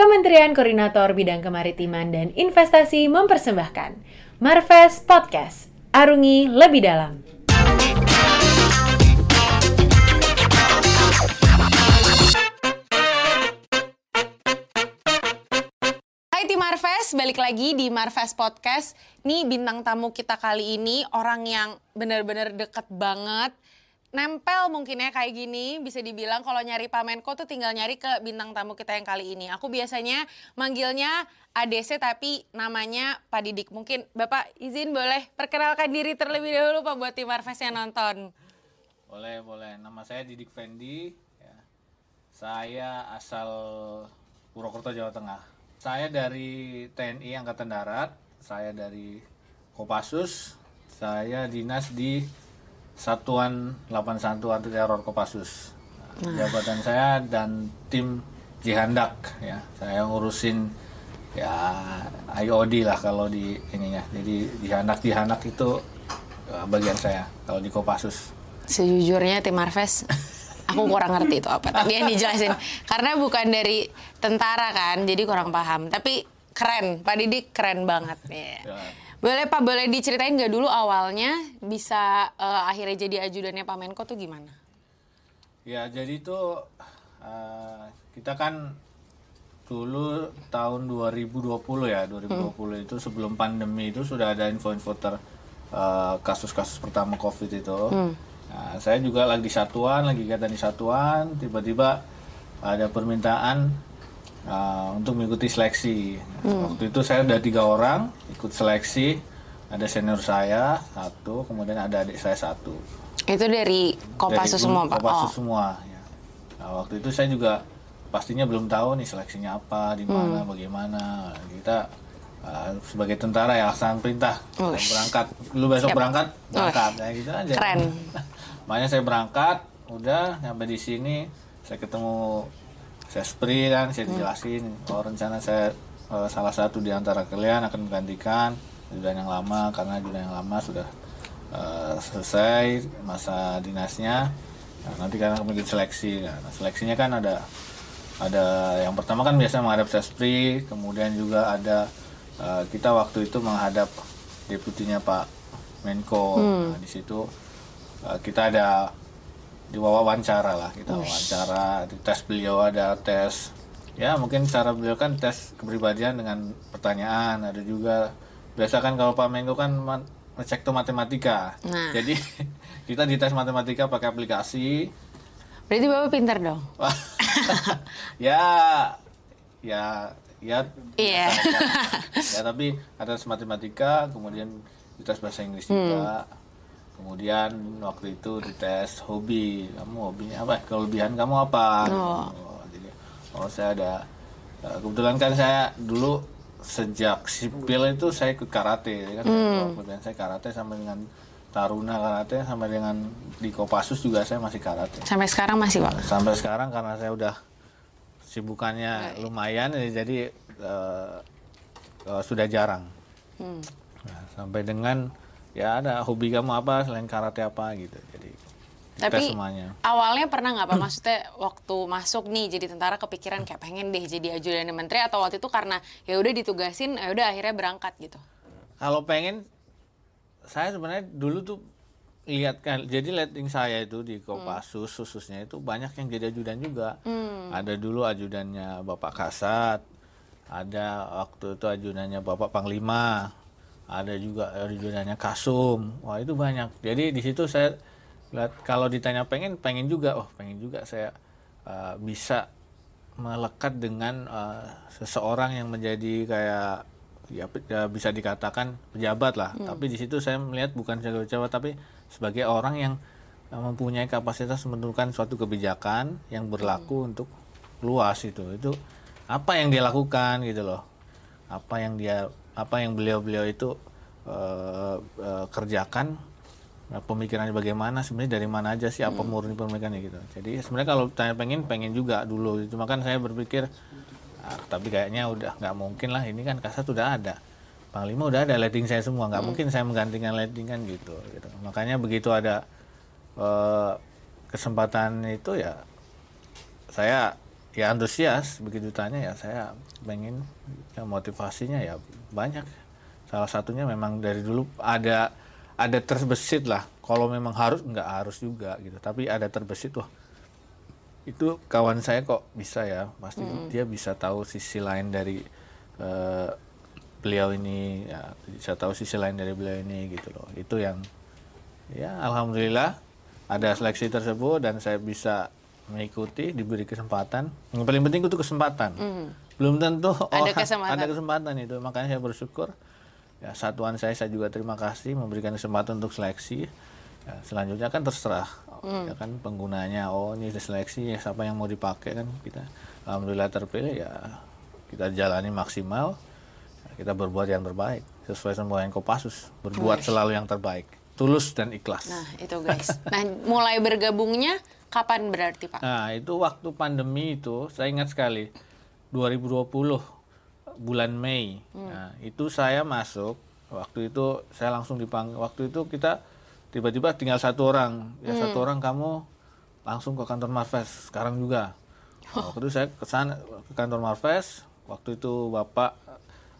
Kementerian Koordinator Bidang Kemaritiman dan Investasi mempersembahkan Marves Podcast. Arungi lebih dalam. Hai tim Marves, balik lagi di Marves Podcast. Nih bintang tamu kita kali ini orang yang bener-bener deket banget. Nempel mungkin ya kayak gini, bisa dibilang kalau nyari Pak Menko tuh tinggal nyari ke bintang tamu kita yang kali ini. Aku biasanya manggilnya ADC tapi namanya Pak Didik. Mungkin Bapak izin boleh perkenalkan diri terlebih dahulu Pak buat tim Marves yang nonton. Boleh, boleh. Nama saya Didik Fendi. Ya. Saya asal Purwokerto, Jawa Tengah. Saya dari TNI Angkatan Darat. Saya dari Kopassus. Saya dinas di Satuan 81 Anti Teror Kopassus. Nah, Jabatan saya dan tim Jihandak ya. Saya ngurusin ya IOD lah kalau di ininya. Jadi Jihandak Jihandak itu eh, bagian saya kalau di Kopassus. Sejujurnya tim Marves aku kurang ngerti itu apa tadi yang dijelasin karena bukan dari tentara kan jadi kurang paham tapi keren Pak Didik keren banget Iya. Ya. Boleh Pak boleh diceritain nggak dulu awalnya bisa eh, akhirnya jadi ajudannya Pak Menko tuh gimana? Ya, jadi itu eh, kita kan dulu tahun 2020 ya, 2020 itu sebelum pandemi itu sudah ada info-info ter eh, kasus-kasus pertama COVID itu. Nah, saya juga lagi di satuan, lagi kegiatan di satuan, tiba-tiba ada permintaan eh, untuk mengikuti seleksi. Waktu itu saya ada tiga orang ikut seleksi, ada senior saya satu, kemudian ada adik saya satu. itu dari Kopassus Dari semua Pak Kopassus oh semua. Ya. Nah, waktu itu saya juga pastinya belum tahu nih seleksinya apa, di mana, Hmm. bagaimana. Kita uh, sebagai tentara ya laksanakan perintah Uish. berangkat. Lu besok Siap. berangkat, berangkat ya gitu aja. Keren. Makanya saya berangkat, udah nyampe di sini, saya ketemu Sespri kan, saya Hmm. dijelasin, oh rencana saya uh, salah satu di antara kalian akan menggantikan ajudan yang lama karena ajudan yang lama sudah uh, selesai masa dinasnya. Nah, nanti kan akan mengikuti seleksi. Nah, seleksinya kan ada ada yang pertama kan biasa menghadap Sespri, kemudian juga ada uh, kita waktu itu menghadap deputinya Pak Menko. Nah, di situ uh, kita ada di wawancara lah kita wawancara di tes beliau ada tes. Ya mungkin cara beliau kan tes kepribadian dengan pertanyaan ada juga. Biasa kan kalau Pak Menko kan ngecek tuh matematika. Nah. jadi kita dites matematika pakai aplikasi. Berarti Bapak pinter dong? Ya ya ya. Iya. aja. ya tapi ada tes matematika kemudian dites bahasa Inggris juga kemudian waktu itu dites hobi. Kamu hobinya apa? Kelebihan kamu apa? Oh. Oh, jadi oh saya ada eh, kebetulan kan saya dulu sejak sipil itu saya ikut karate ya kan? Kemudian saya karate sama dengan taruna karate sama dengan di Kopassus juga saya masih karate. Sampai sekarang masih Pak? Sampai sekarang karena saya udah sibukannya Iya. lumayan ya jadi eh, eh, sudah jarang. Hmm. Nah, sampai dengan ya ada hobi kamu apa selain karate apa gitu. Jadi Tapi semuanya. awalnya pernah nggak Pak? Maksudnya waktu masuk nih jadi tentara kepikiran kayak pengen deh jadi ajudan menteri atau waktu itu karena ya udah ditugasin ya udah akhirnya berangkat gitu. kalau pengen saya sebenarnya dulu tuh lihat kan jadi letting saya itu di Kopassus khususnya itu banyak yang jadi ajudan juga. Ada dulu ajudannya Bapak Kasat ada waktu itu ajudannya Bapak Panglima ada juga ajudannya Kasum. Wah itu banyak. Jadi di situ saya lihat kalau ditanya pengen pengen juga. Oh pengen juga saya uh, bisa melekat dengan uh, seseorang yang menjadi kayak ya, ya bisa dikatakan pejabat lah. Tapi di situ saya melihat bukan sebagai pejabat tapi sebagai orang yang uh, mempunyai kapasitas menentukan suatu kebijakan yang berlaku untuk luas itu. Itu apa yang dia lakukan gitu loh. Apa yang dia apa yang beliau-beliau itu eh, eh, kerjakan Nah, pemikirannya bagaimana sebenarnya dari mana aja sih apa murni pemikirannya gitu. Jadi sebenarnya kalau tanya pengen pengen juga dulu cuma kan saya berpikir ah, tapi kayaknya udah nggak mungkin lah ini kan kasat udah ada. Panglima udah ada lighting saya semua nggak mungkin saya menggantikan lighting kan gitu, gitu. makanya begitu ada eh, kesempatan itu ya saya ya antusias begitu tanya ya saya pengen ya motivasinya ya banyak. Salah satunya memang dari dulu ada ada terbesit lah. Kalau memang harus nggak harus juga gitu. Tapi ada terbesit wah itu kawan saya kok bisa ya. Pasti dia bisa tahu sisi lain dari eh, beliau ini ya bisa tahu sisi lain dari beliau ini gitu loh. Itu yang ya alhamdulillah ada seleksi tersebut dan saya bisa mengikuti diberi kesempatan. Yang paling penting itu kesempatan. Belum tentu. Ada orang- kesempatan. ada kesempatan. itu. Makanya saya bersyukur. Ya satuan saya saya juga terima kasih memberikan kesempatan untuk seleksi. Ya, selanjutnya kan terserah. Hmm. ya kan penggunanya oh ini seleksi ya siapa yang mau dipakai kan? Kita alhamdulillah terpilih ya kita jalani maksimal. Ya, kita berbuat yang terbaik. Sesuai sama yang Kopassus berbuat selalu yang terbaik. Tulus dan ikhlas. Nah, itu guys. Nah, mulai bergabungnya kapan berarti, Pak? Nah, itu waktu pandemi itu saya ingat sekali 2020 bulan Mei. Nah, itu saya masuk waktu itu saya langsung dipanggil. Waktu itu kita tiba-tiba tinggal satu orang. Ya satu orang kamu langsung ke kantor Marves sekarang juga. Waktu itu saya ke sana ke kantor Marves. Waktu itu Bapak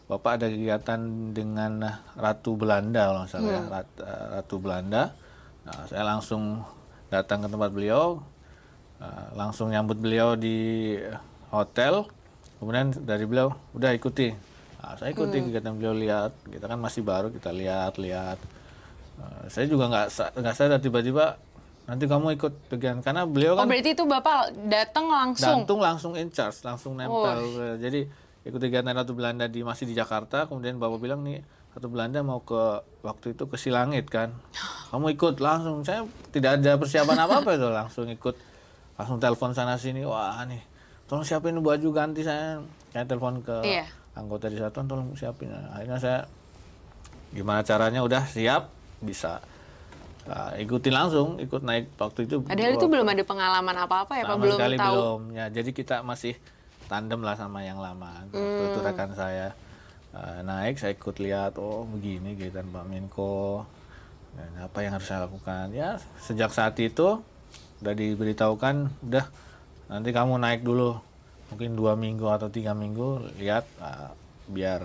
Bapak ada kegiatan dengan Ratu Belanda kalau nggak salah ya, Rat- eh, Ratu Belanda. Nah, saya langsung datang ke tempat beliau, eh, langsung nyambut beliau di hotel. Kemudian dari beliau, udah ikuti. Nah, saya ikuti kegiatan beliau lihat. Kita kan masih baru, kita lihat-lihat. Eh, saya juga nggak nggak sadar tiba-tiba nanti kamu ikut kegiatan karena beliau Oh, kan berarti itu Bapak datang langsung. Dantung langsung in charge, langsung nempel. Jadi ikut kegiatan Ratu Belanda di masih di Jakarta, kemudian Bapak bilang nih Ratu Belanda mau ke waktu itu ke Silangit kan. Kamu ikut langsung. Saya tidak ada persiapan apa-apa itu, langsung ikut. Langsung telepon sana sini. Wah, nih. Tolong siapin baju ganti saya. Saya telepon ke Iya. anggota di satuan tolong siapin. Akhirnya saya gimana caranya udah siap bisa uh, ikutin langsung, ikut naik waktu itu. Padahal itu belum ada pengalaman apa-apa ya, Pak. Belum tahu. belum. Ya, jadi kita masih tandem lah sama yang lama. Waktu itu Hmm. rekan saya uh, naik, saya ikut lihat, oh begini kegiatan Pak Menko. Dan apa yang harus saya lakukan? Ya, sejak saat itu udah diberitahukan, udah nanti kamu naik dulu, mungkin dua minggu atau tiga minggu, lihat uh, biar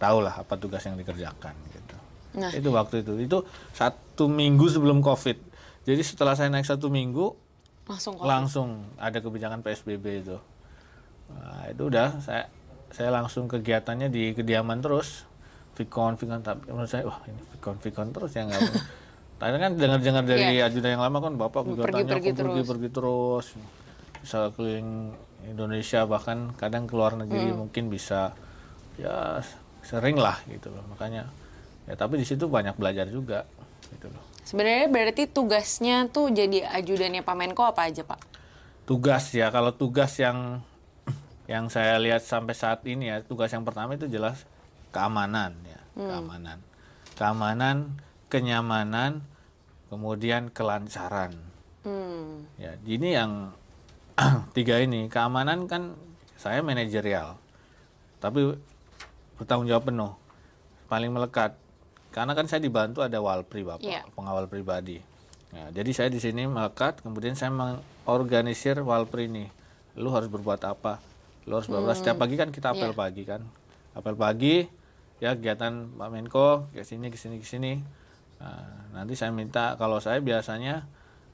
tahu lah apa tugas yang dikerjakan gitu. Nah. Itu waktu itu, itu satu minggu sebelum COVID. Jadi setelah saya naik satu minggu, Langsung langsung ada kebijakan PSBB itu. Nah, itu udah saya saya langsung kegiatannya di kediaman terus. Vicon, Vicon tapi menurut saya wah ini Vicon, Vicon terus ya nggak. Tadi kan dengar-dengar dari ajudan yang lama kan Bapak kegiatannya Pergi-pergi kok pergi-pergi terus. Bisa keliling Indonesia bahkan kadang keluar negeri mungkin bisa ya sering lah gitu loh. Makanya ya tapi di situ banyak belajar juga gitu loh. Sebenarnya berarti tugasnya tuh jadi ajudannya Pak Menko apa aja, Pak? tugas ya kalau tugas yang yang saya lihat sampai saat ini ya tugas yang pertama itu jelas keamanan ya keamanan. Keamanan kenyamanan kemudian kelancaran. Hmm. ya ini yang tiga ini. Keamanan kan saya manajerial tapi bertanggung jawab penuh. Paling melekat. Karena kan saya dibantu ada walpri bapak Iya. pengawal pribadi. Ya, jadi saya di sini melekat kemudian saya mengorganisir walpri ini. Lu harus berbuat apa lu harus berbuat setiap pagi kan kita apel Iya. pagi kan. Apel pagi ya kegiatan Pak Menko ke sini ke sini ke sini. Nah, nanti saya minta kalau saya biasanya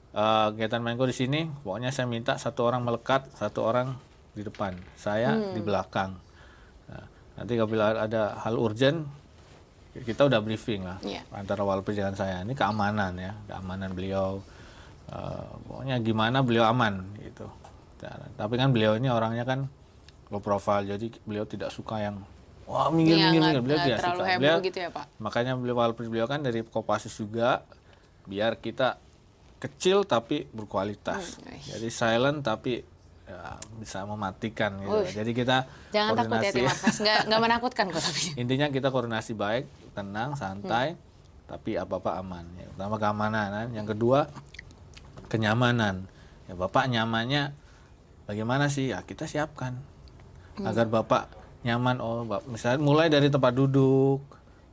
eh, kegiatan Menko di sini pokoknya saya minta satu orang melekat satu orang di depan. Saya di belakang. Nah, nanti apabila ada hal urgent kita udah briefing lah Iya. antara Walpri dengan saya. Ini keamanan ya keamanan beliau. Eh, pokoknya gimana beliau aman gitu. Nah, tapi kan beliau ini orangnya kan low profile. Jadi beliau tidak suka yang wah minggir Iya, minggir beliau tidak suka. heboh beliau gitu ya, Pak? makanya beliau Walpri beliau kan dari Kopassus juga biar kita kecil tapi berkualitas. Hmm, jadi silent tapi ya, bisa mematikan gitu. Jadi kita Jangan takut ya, Markas. Nggak, nggak menakutkan kok tapi. intinya kita koordinasi baik tenang santai Hmm. tapi apa apa aman. Ya pertama keamanan yang kedua kenyamanan. Ya bapak nyamannya bagaimana sih? Ya kita siapkan Hmm. agar bapak nyaman oh bap- misalnya mulai dari tempat duduk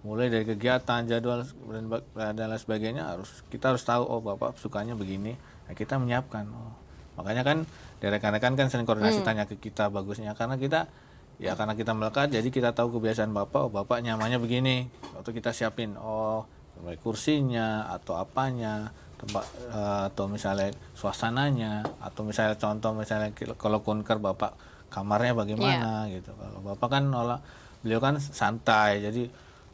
mulai dari kegiatan jadwal dan, lain sebagainya harus kita harus tahu oh bapak sukanya begini nah, kita menyiapkan oh. makanya kan dari rekan-rekan kan sering koordinasi Hmm. tanya ke kita bagusnya karena kita ya karena kita melekat jadi kita tahu kebiasaan bapak oh bapak nyamannya begini waktu kita siapin oh mulai kursinya atau apanya tempat eh, atau misalnya suasananya atau misalnya contoh misalnya kalau kunker bapak kamarnya bagaimana Iya. gitu. Kalau bapak kan olah beliau kan santai jadi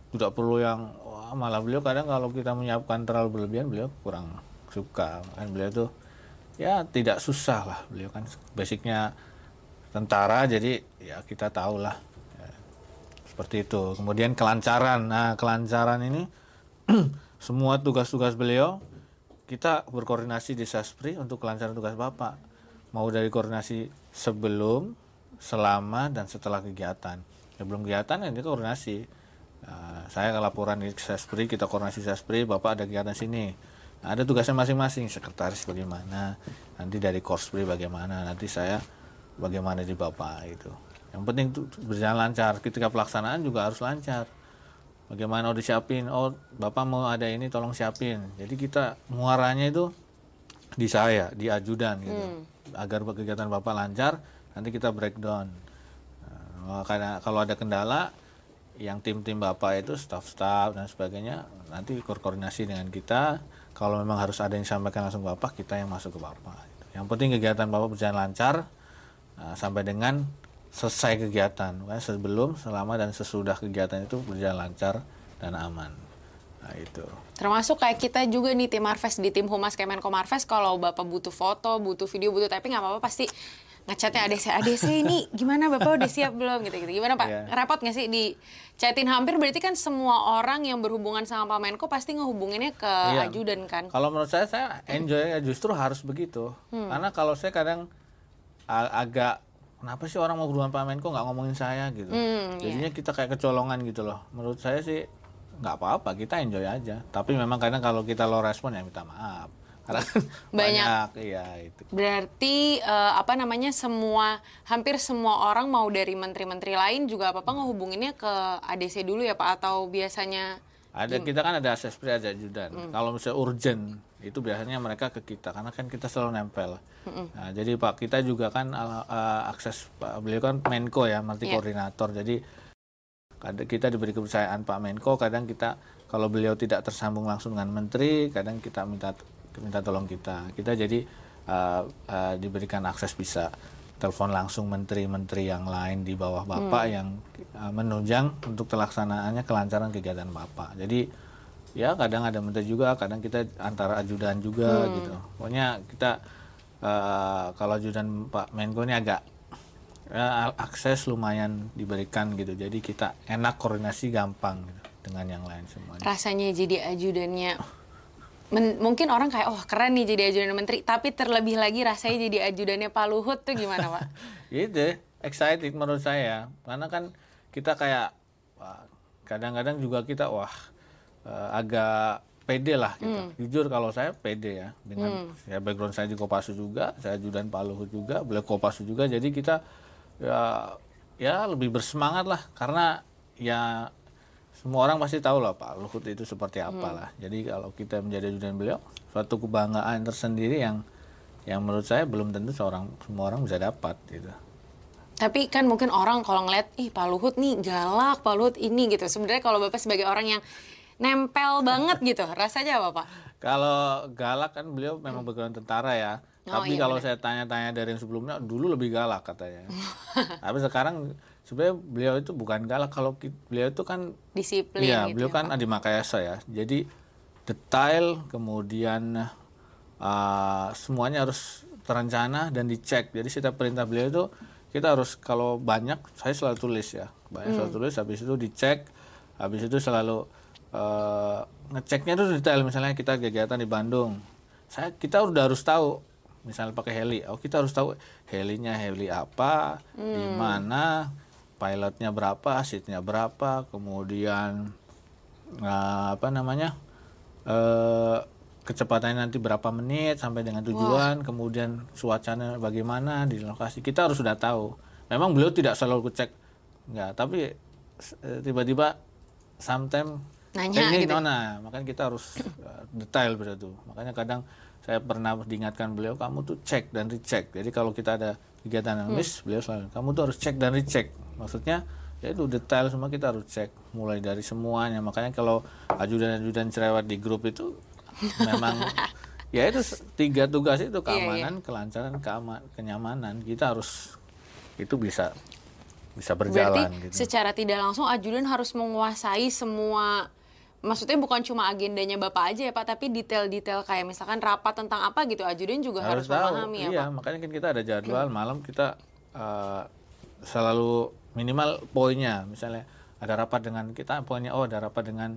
tidak perlu yang wah, malah beliau kadang kalau kita menyiapkan terlalu berlebihan beliau kurang suka. Kan beliau tuh ya tidak susah lah. Beliau kan basicnya tentara jadi ya kita tahu lah Ya, seperti itu. Kemudian kelancaran. Nah kelancaran ini semua tugas-tugas beliau kita berkoordinasi di Saspri untuk kelancaran tugas Bapak. Mau dari koordinasi sebelum, selama, dan setelah kegiatan. Sebelum kegiatan ini koordinasi. Nah, saya ke laporan di Saspri, kita koordinasi Saspri, Bapak ada kegiatan sini. Nah, ada tugasnya masing-masing, sekretaris bagaimana, nanti dari Korspri bagaimana, nanti saya bagaimana di Bapak itu. Yang penting itu berjalan lancar, ketika pelaksanaan juga harus lancar bagaimana udah siapin oh bapak mau ada ini tolong siapin jadi kita muaranya itu di saya di ajudan gitu agar kegiatan bapak lancar nanti kita breakdown Nah, karena kalau ada kendala yang tim-tim bapak itu staff-staff dan sebagainya nanti ko- koordinasi dengan kita kalau memang harus ada yang disampaikan langsung bapak kita yang masuk ke bapak yang penting kegiatan bapak berjalan lancar Nah, sampai dengan selesai kegiatan, sebelum, selama dan sesudah kegiatan itu berjalan lancar dan aman. Nah itu. Termasuk kayak kita juga nih tim Marves di tim Humas Kemenko Marves kalau Bapak butuh foto, butuh video, butuh typing nggak apa-apa pasti ngechatnya ADC ADC ini gimana Bapak udah siap belum gitu gitu. Gimana Pak? Iya. Repot nggak sih di chatin hampir berarti kan semua orang yang berhubungan sama Pak Menko pasti ngehubunginnya ke Iya. ajudan kan. Kalau menurut saya, saya enjoy ya justru harus begitu. Karena kalau saya kadang a- agak kenapa sih orang mau berhubungan Pak Menko nggak ngomongin saya gitu. Jadinya kita kayak kecolongan gitu loh. Menurut saya sih nggak apa-apa, kita enjoy aja. Tapi memang kadang kalau kita low respon ya minta maaf. Karena Banyak. banyak, iya itu. Berarti eh, apa namanya semua hampir semua orang mau dari menteri-menteri lain juga Bapak ngehubunginnya ke ADC dulu ya Pak atau biasanya Ada kita kan ada asespri ada ajudan. Kalau misalnya urgent itu biasanya mereka ke kita karena kan kita selalu nempel. Nah, jadi Pak kita juga kan eh, akses Pak beliau kan Menko ya, multi Iya. koordinator. Jadi kita diberi kepercayaan Pak Menko, kadang kita kalau beliau tidak tersambung langsung dengan menteri, kadang kita minta minta tolong kita. Kita jadi eh, eh, diberikan akses bisa telepon langsung menteri-menteri yang lain di bawah Bapak yang eh, menunjang untuk terlaksanaannya kelancaran kegiatan Bapak. Jadi ya kadang ada menteri juga, kadang kita antara ajudan juga gitu. Pokoknya kita eh, kalau ajudan Pak Menko ini agak ya, akses lumayan diberikan gitu. Jadi kita enak koordinasi gampang gitu dengan yang lain semuanya. rasanya jadi ajudannya Men- mungkin orang kayak oh keren nih jadi ajudan menteri tapi terlebih lagi rasanya jadi ajudannya Pak Luhut tuh gimana Pak? Gitu, excited menurut saya. Karena kan kita kayak kadang-kadang juga kita wah eh, agak pede lah gitu. Jujur kalau saya pede ya dengan ya background saya di Kopassus juga, saya ajudan Pak Luhut juga, beliau Kopassus juga. Jadi kita ya ya lebih bersemangat lah karena ya semua orang pasti tahu lah Pak Luhut itu seperti apa lah. Jadi kalau kita menjadi ajudan beliau, suatu kebanggaan tersendiri yang yang menurut saya belum tentu seorang semua orang bisa dapat gitu. Tapi kan mungkin orang kalau ngeliat, ih Pak Luhut nih galak, Pak Luhut ini gitu. Sebenarnya kalau Bapak sebagai orang yang nempel banget gitu, rasanya apa Pak? Kalau galak kan beliau memang background tentara ya. Oh, Tapi iya, kalau saya tanya-tanya dari yang sebelumnya, dulu lebih galak katanya. Tapi sekarang sebenarnya beliau itu bukan galak. Kalau beliau itu kan, Disiplin iya gitu beliau ya, kan. Adi Makayasa ya. Jadi detail, kemudian uh, semuanya harus terencana dan dicek. Jadi setiap perintah beliau itu kita harus kalau banyak, saya selalu tulis ya. Banyak selalu tulis, habis itu dicek, habis itu selalu uh, ngeceknya itu detail. Misalnya kita kegiatan di Bandung, saya kita udah harus tahu. Misalnya pakai heli, oh kita harus tahu helinya heli apa, di mana, pilotnya berapa, seatnya berapa, kemudian eh, apa namanya eh kecepatannya nanti berapa menit sampai dengan tujuan, kemudian cuacanya bagaimana di lokasi. Kita harus sudah tahu. Memang beliau tidak selalu cek, enggak, tapi eh, tiba-tiba sometimes Nanya ini gitu. nona makanya kita harus uh, detail tuh. Makanya kadang saya pernah diingatkan beliau kamu tuh cek dan recheck. Jadi kalau kita ada kegiatan yang Hmm. beliau selalu kamu tuh harus cek dan recheck. Maksudnya ya itu detail semua kita harus cek mulai dari semuanya. Makanya kalau ajudan-ajudan cerewet di grup itu memang ya itu tiga tugas itu keamanan kelancaran keama- kenyamanan. Kita harus itu bisa bisa Berarti berjalan gitu. secara tidak langsung ajudan harus menguasai semua maksudnya bukan cuma agendanya Bapak aja ya Pak, tapi detail-detail kayak misalkan rapat tentang apa gitu ajudan juga harus, tahu. memahami ya iya Pak. makanya kan kita ada jadwal malam kita eh, selalu minimal poinnya. Misalnya ada rapat dengan kita poinnya oh ada rapat dengan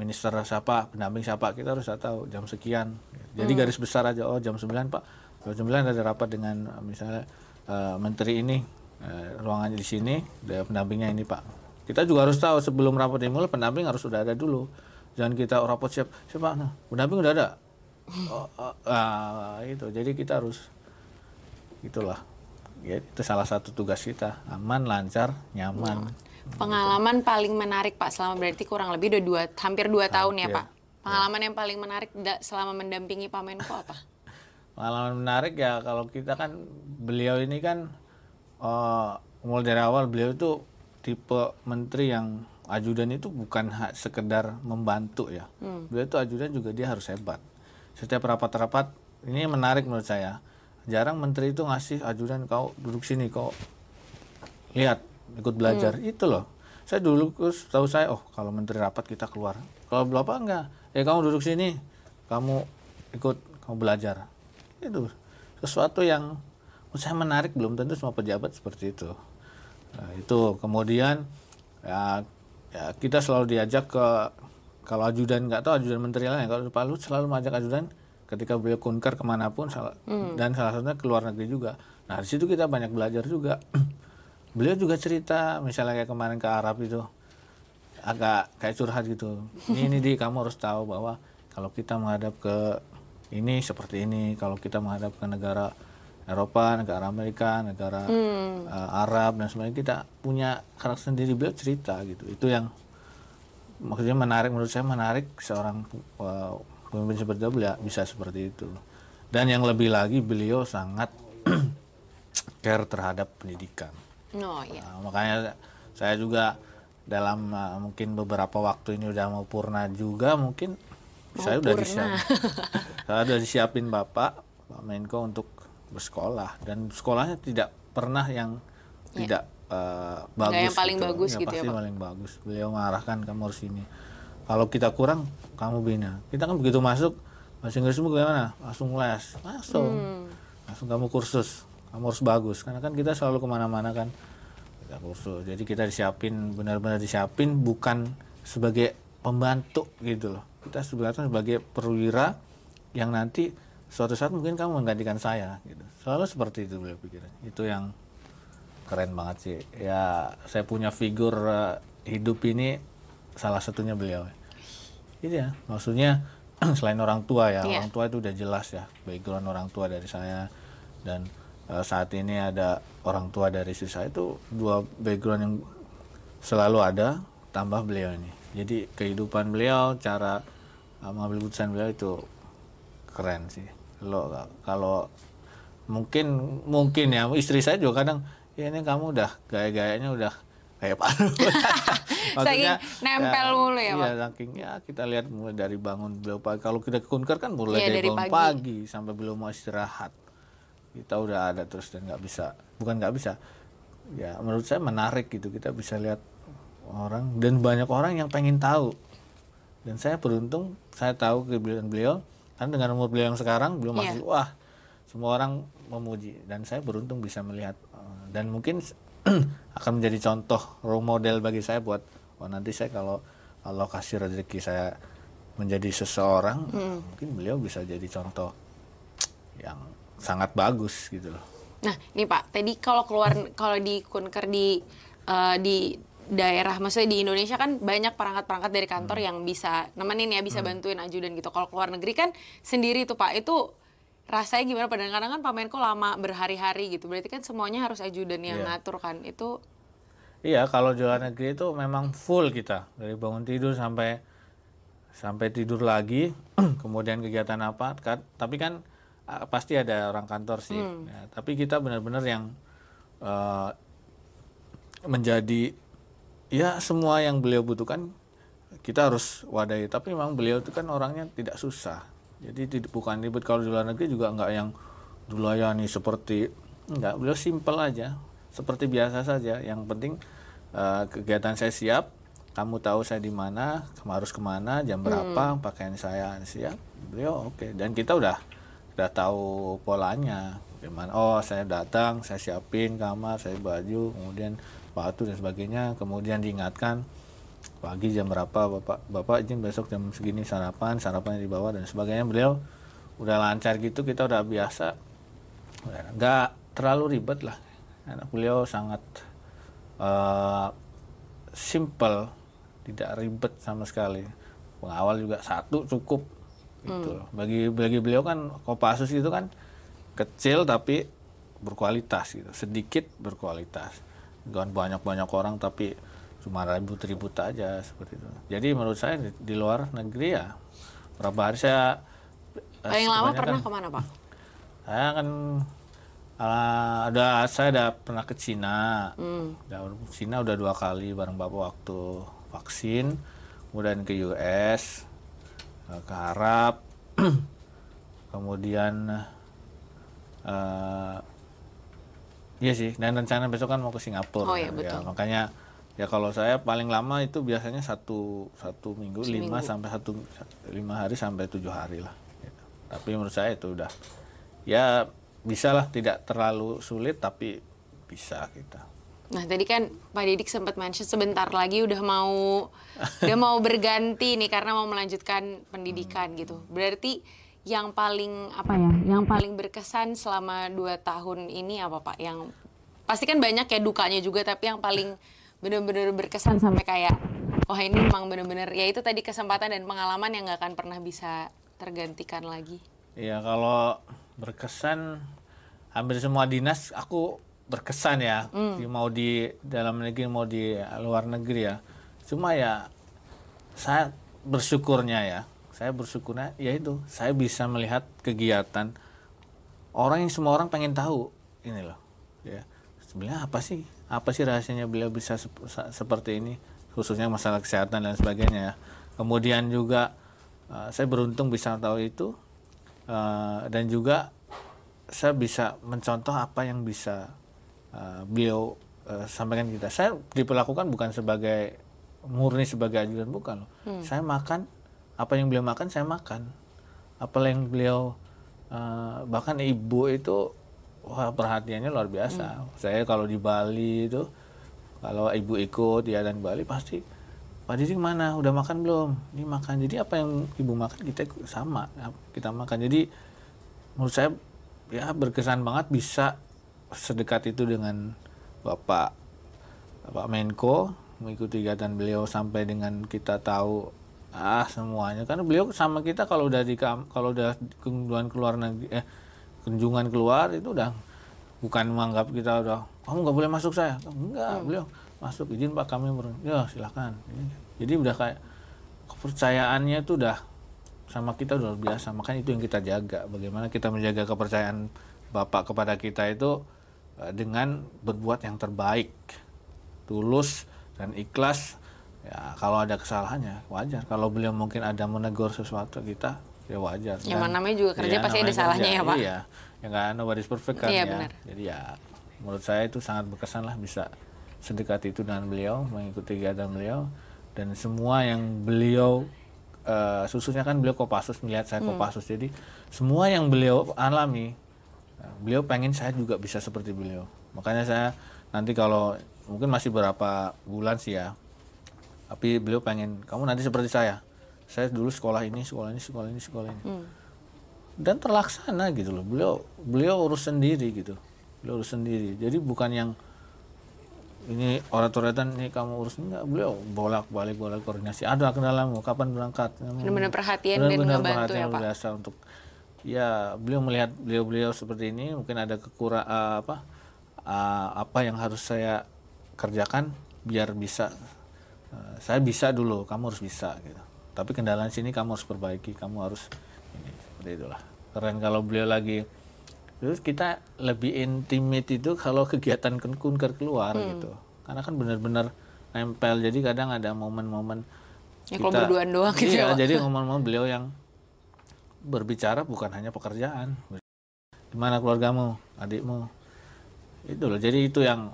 minister siapa pendamping siapa kita harus tahu jam sekian. Jadi Hmm. garis besar aja oh jam 9 pak. Jam 9 ada rapat dengan misalnya eh, menteri ini eh, ruangannya di sini pendampingnya ini pak kita juga harus tahu sebelum rapat dimulai pendamping harus sudah ada dulu. Jangan kita rapat siap siapa? Nah pendamping udah ada. Oh, oh, ah, itu jadi kita harus itulah. Ya itu salah satu tugas kita. Aman lancar nyaman. Pengalaman paling menarik Pak selama berarti kurang lebih udah dua, hampir dua tahun ya Hampir. Pak. Pengalaman yang paling menarik selama mendampingi Pak Menko apa? pengalaman menarik ya kalau kita kan beliau ini kan eh, mulai dari awal beliau itu tipe menteri yang ajudan itu bukan ha- sekedar membantu ya. Beliau itu ajudan juga dia harus hebat. Setiap rapat-rapat ini menarik menurut saya. Jarang menteri itu ngasih ajudan kau duduk sini kau lihat ikut belajar. Itu loh. Saya dulu terus tahu saya oh kalau menteri rapat kita keluar. Kalau bapak enggak ya kamu duduk sini kamu ikut kamu belajar. Itu sesuatu yang menurut saya menarik belum tentu semua pejabat seperti itu Nah, itu kemudian ya, ya kita selalu diajak ke kalau ajudan nggak tahu ajudan menteri lain kalau Pak Luhut selalu mengajak ajudan ketika beliau kunker ke mana pun salah- dan salah satunya ke luar negeri juga. Nah di situ kita banyak belajar juga. Beliau juga cerita misalnya kayak kemarin ke Arab itu agak kayak curhat gitu. Ini ini di kamu harus tahu bahwa kalau kita menghadap ke ini seperti ini kalau kita menghadap ke negara Eropa, negara Amerika, negara Hmm. uh, Arab dan sebagainya kita punya karakter sendiri beliau cerita gitu itu yang maksudnya menarik menurut saya menarik seorang uh, pemimpin seperti itu beliau bisa seperti itu dan yang lebih lagi beliau sangat care terhadap pendidikan No, iya. Nah, makanya saya juga dalam uh, mungkin beberapa waktu ini udah mau purna juga mungkin saya udah purna. disiapin saya udah disiapin bapak Pak Menko untuk bersekolah. Dan sekolahnya tidak pernah yang tidak uh, bagus Ya. yang paling bagus gitu ya, pasti Pak? paling bagus. Beliau mengarahkan kamu harus ini. Kalau kita kurang kamu bina. Kita kan begitu masuk bahasa Inggrismu gimana langsung les. Langsung. Hmm. langsung kamu kursus. Kamu harus bagus. Karena kan kita selalu ke mana-mana kan. Kita kursus. Jadi kita disiapin benar-benar disiapin bukan sebagai pembantu gitu loh. Kita sebenarnya sebagai perwira yang nanti suatu saat mungkin kamu menggantikan saya gitu. Selalu seperti itu beliau pikiran. Itu yang keren banget sih. Ya saya punya figur eh, hidup ini salah satunya beliau. Itu ya maksudnya selain orang tua ya Iya. orang tua itu udah jelas ya background orang tua dari saya. Dan eh, saat ini ada orang tua dari istri saya itu dua background yang selalu ada tambah beliau ini. Jadi kehidupan beliau cara eh, mengambil keputusan beliau itu keren sih lo kalau mungkin mungkin ya istri saya juga kadang ya ini kamu udah gaya-gayanya udah kayak Pak Luhut." Maksudnya, nempel mulu ya, iya, saking ya kita lihat mulai dari bangun beliau pagi kalau kita kunker kan mulai Iya, dari, dari bangun pagi. pagi. sampai belum mau istirahat kita udah ada terus dan nggak bisa bukan nggak bisa ya menurut saya menarik gitu kita bisa lihat orang dan banyak orang yang pengen tahu dan saya beruntung saya tahu kebiasaan beliau karena dengan umur beliau yang sekarang belum Iya. masih wah semua orang memuji. Dan saya beruntung bisa melihat eh, dan mungkin akan menjadi contoh role model bagi saya buat wah nanti saya kalau Allah kasih rezeki saya menjadi seseorang mungkin beliau bisa jadi contoh yang sangat bagus gitu loh. Nah, ini Pak, tadi kalau keluar kalau di kunker di eh, di daerah, maksudnya di Indonesia kan banyak perangkat-perangkat dari kantor yang bisa nemenin ya, bisa bantuin ajudan gitu. Kalau keluar negeri kan sendiri tuh Pak, itu rasanya gimana? Padahal kadang kan Pak Menko lama berhari-hari gitu. Berarti kan semuanya harus ajudan yang Iya. ngatur kan. Itu Iya, kalau di luar negeri itu memang full kita dari bangun tidur sampai sampai tidur lagi kemudian kegiatan apa kan tapi kan pasti ada orang kantor sih Ya, tapi kita benar-benar yang eh, menjadi ya semua yang beliau butuhkan kita harus wadahi. Tapi memang beliau itu kan orangnya tidak susah. Jadi tidak bukan ribet. Kalau di luar negeri juga nggak yang dilayani seperti nggak. Beliau simpel aja. Seperti biasa saja. Yang penting eh, kegiatan saya siap. Kamu tahu saya di mana kamu harus ke mana jam berapa pakaian saya siap. Beliau oke. Dan kita udah udah tahu polanya. Gimana oh saya datang saya siapin kamar saya baju kemudian sepatu dan sebagainya. Kemudian diingatkan pagi jam berapa bapak? Bapak izin besok jam segini sarapan sarapannya dibawa dan sebagainya. Beliau udah lancar gitu kita udah biasa. Nggak terlalu ribet lah. Anak beliau sangat eh, simple tidak ribet sama sekali. Pengawal juga satu cukup gitu loh. bagi bagi beliau kan Kopassus itu kan kecil tapi berkualitas gitu sedikit berkualitas bukan banyak banyak orang tapi cuma ribut-ribut aja seperti itu jadi menurut saya di, di luar negeri ya berapa hari saya eh, Paling lama pernah ke mana Pak? saya kan uh, udah saya udah pernah ke Cina Hmm. udah Cina udah dua kali bareng bapak waktu vaksin kemudian ke US uh, ke Arab kemudian uh, iya sih dan rencana besok kan mau ke Singapura Oh iya, Ya, betul. makanya ya kalau saya paling lama itu biasanya satu satu minggu lima sampai satu lima hari sampai tujuh hari lah gitu. tapi menurut saya itu udah ya bisa lah tidak terlalu sulit tapi bisa kita Nah tadi kan Pak Didik sempat mention sebentar lagi udah mau udah mau berganti nih karena mau melanjutkan pendidikan gitu. Berarti yang paling apa ya? Yang paling berkesan selama dua tahun ini apa Pak? Yang pasti kan banyak ya dukanya juga tapi yang paling bener-bener berkesan sampai kayak wah ini memang bener-bener ya itu tadi kesempatan dan pengalaman yang nggak akan pernah bisa tergantikan lagi. Iya kalau berkesan hampir semua dinas aku berkesan ya Di- mau di dalam negeri mau di luar negeri ya cuma ya saya bersyukurnya ya saya bersyukurnya ya itu saya bisa melihat kegiatan orang yang semua orang pengen tahu ini loh ya. Sebenarnya apa sih? Apa sih rahasianya beliau bisa sep- seperti ini? Khususnya masalah kesehatan dan sebagainya ya. Kemudian juga eh, saya beruntung bisa tahu itu eh, dan juga saya bisa mencontoh apa yang bisa eh, beliau eh, sampaikan kita. Saya diperlakukan bukan sebagai murni sebagai ajudan bukan loh. Saya makan apa yang beliau makan saya makan. Apa yang beliau eh, bahkan ibu itu wah perhatiannya luar biasa. Saya kalau di Bali itu kalau ibu ikut ya dan Bali pasti Pak Didi mana udah makan belum? Ini makan. Jadi apa yang ibu makan kita sama kita makan. Jadi menurut saya ya berkesan banget bisa sedekat itu dengan Bapak Bapak Menko mengikuti kegiatan beliau sampai dengan kita tahu ah semuanya. Karena beliau sama kita kalau udah di kalau udah kunjungan keluar negeri eh kunjungan keluar itu udah bukan menganggap kita udah kamu nggak boleh masuk saya. Enggak beliau masuk izin pak kami ber- ya silakan. Jadi udah kayak kepercayaannya itu udah sama kita udah biasa. Makanya itu yang kita jaga. Bagaimana kita menjaga kepercayaan bapak kepada kita itu eh, dengan berbuat yang terbaik tulus dan ikhlas ya kalau ada kesalahannya wajar kalau beliau mungkin ada menegur sesuatu kita ya wajar Ya, Dan- namanya juga kerja Iya, pasti ada salahnya kerja. ya, Pak. iya ya nggak nobody's perfect kan Iya, ya benar. jadi ya menurut saya itu sangat berkesan lah bisa sedekat itu dengan beliau mengikuti kegiatan beliau dan semua yang beliau eh, khususnya kan beliau Kopassus melihat saya Hmm. Kopassus jadi semua yang beliau alami eh, beliau pengen saya juga bisa seperti beliau makanya saya nanti kalau mungkin masih berapa bulan sih ya tapi beliau pengen kamu nanti seperti saya. Saya dulu sekolah ini sekolah ini sekolah ini sekolah ini. Dan terlaksana gitu loh. Beliau beliau urus sendiri gitu. Beliau urus sendiri. Jadi bukan yang ini orat-oratan ini kamu urus. Enggak beliau bolak balik bolak koordinasi. Ada kendalamu kapan berangkat? Benar-benar perhatian dan Benar-benar ngebantu perhatian ya Pak. biasa untuk ya beliau melihat beliau-beliau seperti ini mungkin ada kekurang apa eh, apa yang harus saya kerjakan biar bisa saya bisa dulu kamu harus bisa gitu. Tapi kendala di sini kamu harus perbaiki kamu harus ini seperti itulah. Keren kalau beliau lagi terus kita lebih intimate itu kalau kegiatan kun- kunker keluar gitu. Karena kan benar-benar nempel jadi kadang ada momen-momen Ya, kalau berduaan doang gitu iya, ya, jadi momen-momen beliau yang berbicara bukan hanya pekerjaan. Gimana keluargamu adikmu? Itu loh jadi itu yang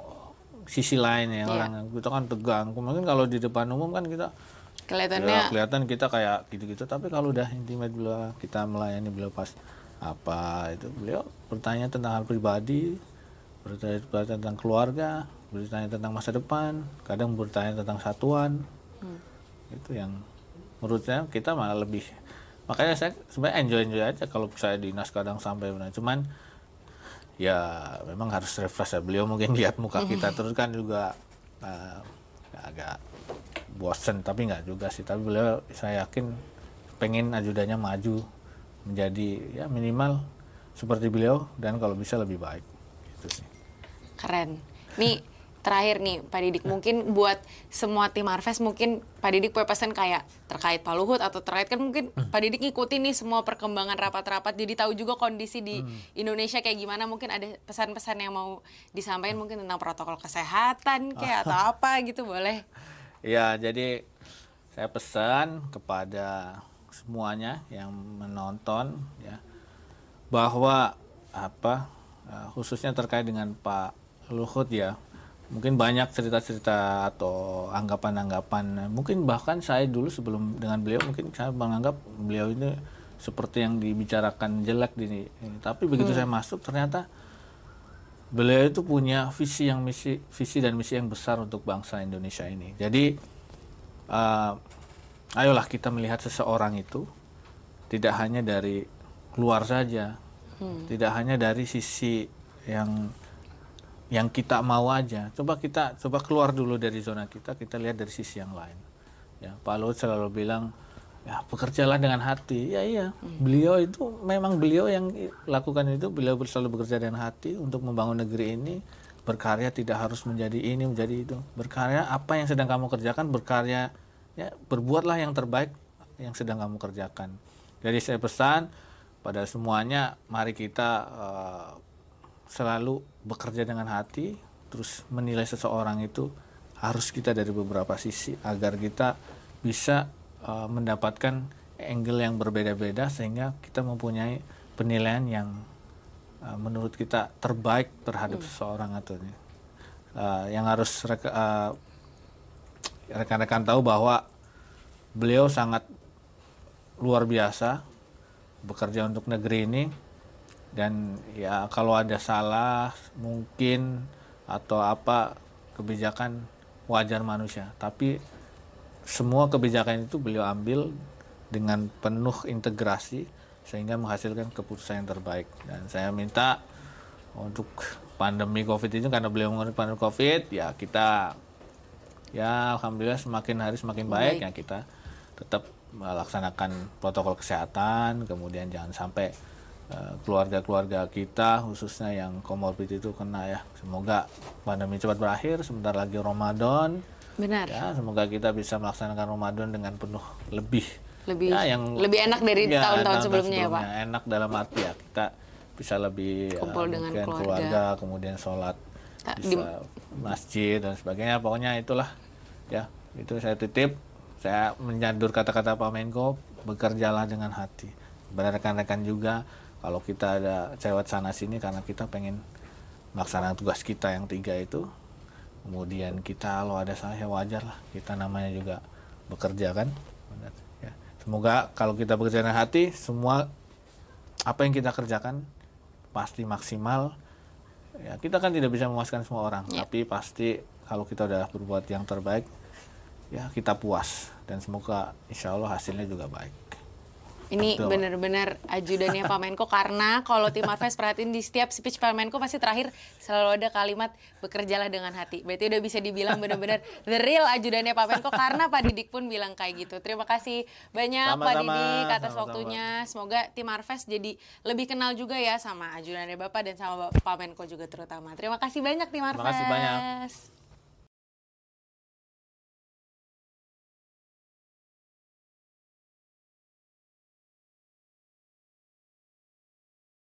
sisi lain ya Iya. orang kita kan tegang. Mungkin kalau di depan umum kan kita Kelihatannya ya, kelihatan kita kayak gitu-gitu. Tapi kalau udah intimate beliau kita melayani beliau pas apa itu beliau bertanya tentang hal pribadi bertanya tentang keluarga bertanya tentang masa depan kadang bertanya tentang satuan. Itu yang menurut saya kita malah lebih makanya saya sebenarnya enjoy enjoy aja kalau saya dinas kadang sampai benar cuman ya memang harus refresh ya. Beliau mungkin lihat muka kita terus kan juga eh, agak bosen tapi nggak juga sih. Tapi beliau saya yakin pengen ajudannya maju menjadi ya minimal seperti beliau dan kalau bisa lebih baik. Gitu sih. Keren. Nih terakhir nih Pak Didik. Mungkin buat semua tim Marves mungkin Pak Didik punya pesan kayak terkait Pak Luhut atau terkait kan mungkin Pak Didik ngikutin nih semua perkembangan rapat-rapat. Jadi tahu juga kondisi di Indonesia kayak gimana. Mungkin ada pesan-pesan yang mau disampaikan mungkin tentang protokol kesehatan kayak atau apa gitu boleh. Ya, jadi saya pesan kepada semuanya yang menonton ya bahwa apa eh, khususnya terkait dengan Pak Luhut ya. Mungkin banyak cerita-cerita atau anggapan-anggapan. Mungkin bahkan saya dulu sebelum dengan beliau mungkin saya menganggap beliau ini seperti yang dibicarakan jelek di ini. Tapi begitu saya masuk ternyata beliau itu punya visi yang misi visi dan misi yang besar untuk bangsa Indonesia ini. Jadi eh, ayolah kita melihat seseorang itu tidak hanya dari luar saja, tidak hanya dari sisi yang yang kita mau aja. Coba kita coba keluar dulu dari zona kita, kita lihat dari sisi yang lain. Ya, Pak Luhut selalu bilang ya bekerjalah dengan hati. Ya iya, beliau itu memang beliau yang lakukan itu, beliau selalu bekerja dengan hati untuk membangun negeri ini. Berkarya tidak harus menjadi ini, menjadi itu. Berkarya apa yang sedang kamu kerjakan, berkarya ya berbuatlah yang terbaik yang sedang kamu kerjakan. Jadi saya pesan pada semuanya, mari kita eh, selalu bekerja dengan hati, terus menilai seseorang itu harus kita dari beberapa sisi agar kita bisa uh, mendapatkan angle yang berbeda-beda sehingga kita mempunyai penilaian yang uh, menurut kita terbaik terhadap seseorang atau. Uh, yang harus reka- uh, rekan-rekan tahu bahwa beliau sangat luar biasa bekerja untuk negeri ini dan ya kalau ada salah mungkin atau apa kebijakan wajar manusia. Tapi semua kebijakan itu beliau ambil dengan penuh integrasi sehingga menghasilkan keputusan yang terbaik. Dan saya minta untuk pandemi covid ini karena beliau mengenai pandemi covid ya kita ya alhamdulillah semakin hari semakin baik, ya kita tetap melaksanakan protokol kesehatan kemudian jangan sampai keluarga-keluarga kita khususnya yang komorbid itu kena ya. Semoga pandemi cepat berakhir sebentar lagi Ramadan. Benar. ya semoga kita bisa melaksanakan Ramadan dengan penuh lebih. Lebih ya, yang lebih enak dari ya, tahun-tahun tahun-tahun sebelumnya ya, Pak. enak dalam arti ya kita bisa lebih ya, Kumpul dengan mungkin keluarga. kemudian sholat bisa masjid dan sebagainya. Pokoknya itulah ya. Itu saya titip. Saya menyadur kata-kata Pak Menko bekerjalah dengan hati. Kepada rekan-rekan juga kalau kita ada cewek sana sini karena kita pengen melaksanakan tugas kita yang tiga itu kemudian kita kalau ada salah ya wajar lah. Kita namanya juga bekerja kan? Ya. semoga kalau kita bekerja dengan hati semua apa yang kita kerjakan pasti maksimal. Ya kita kan tidak bisa memuaskan semua orang. Ya. tapi pasti kalau kita udah berbuat yang terbaik ya kita puas. Dan semoga insya Allah hasilnya juga baik Ini benar-benar ajudannya Pak Menko karena kalau tim Marves perhatiin di setiap speech Pak Menko pasti terakhir selalu ada kalimat bekerjalah dengan hati. Berarti udah bisa dibilang benar-benar the real ajudannya Pak Menko karena Pak Didik pun bilang kayak gitu. Terima kasih banyak Pak Sama-sama, Didik atas sama-sama. waktunya. Semoga tim Marves jadi lebih kenal juga ya sama ajudannya Bapak dan sama Pak Menko juga terutama. Terima kasih banyak tim Marves. Terima kasih banyak.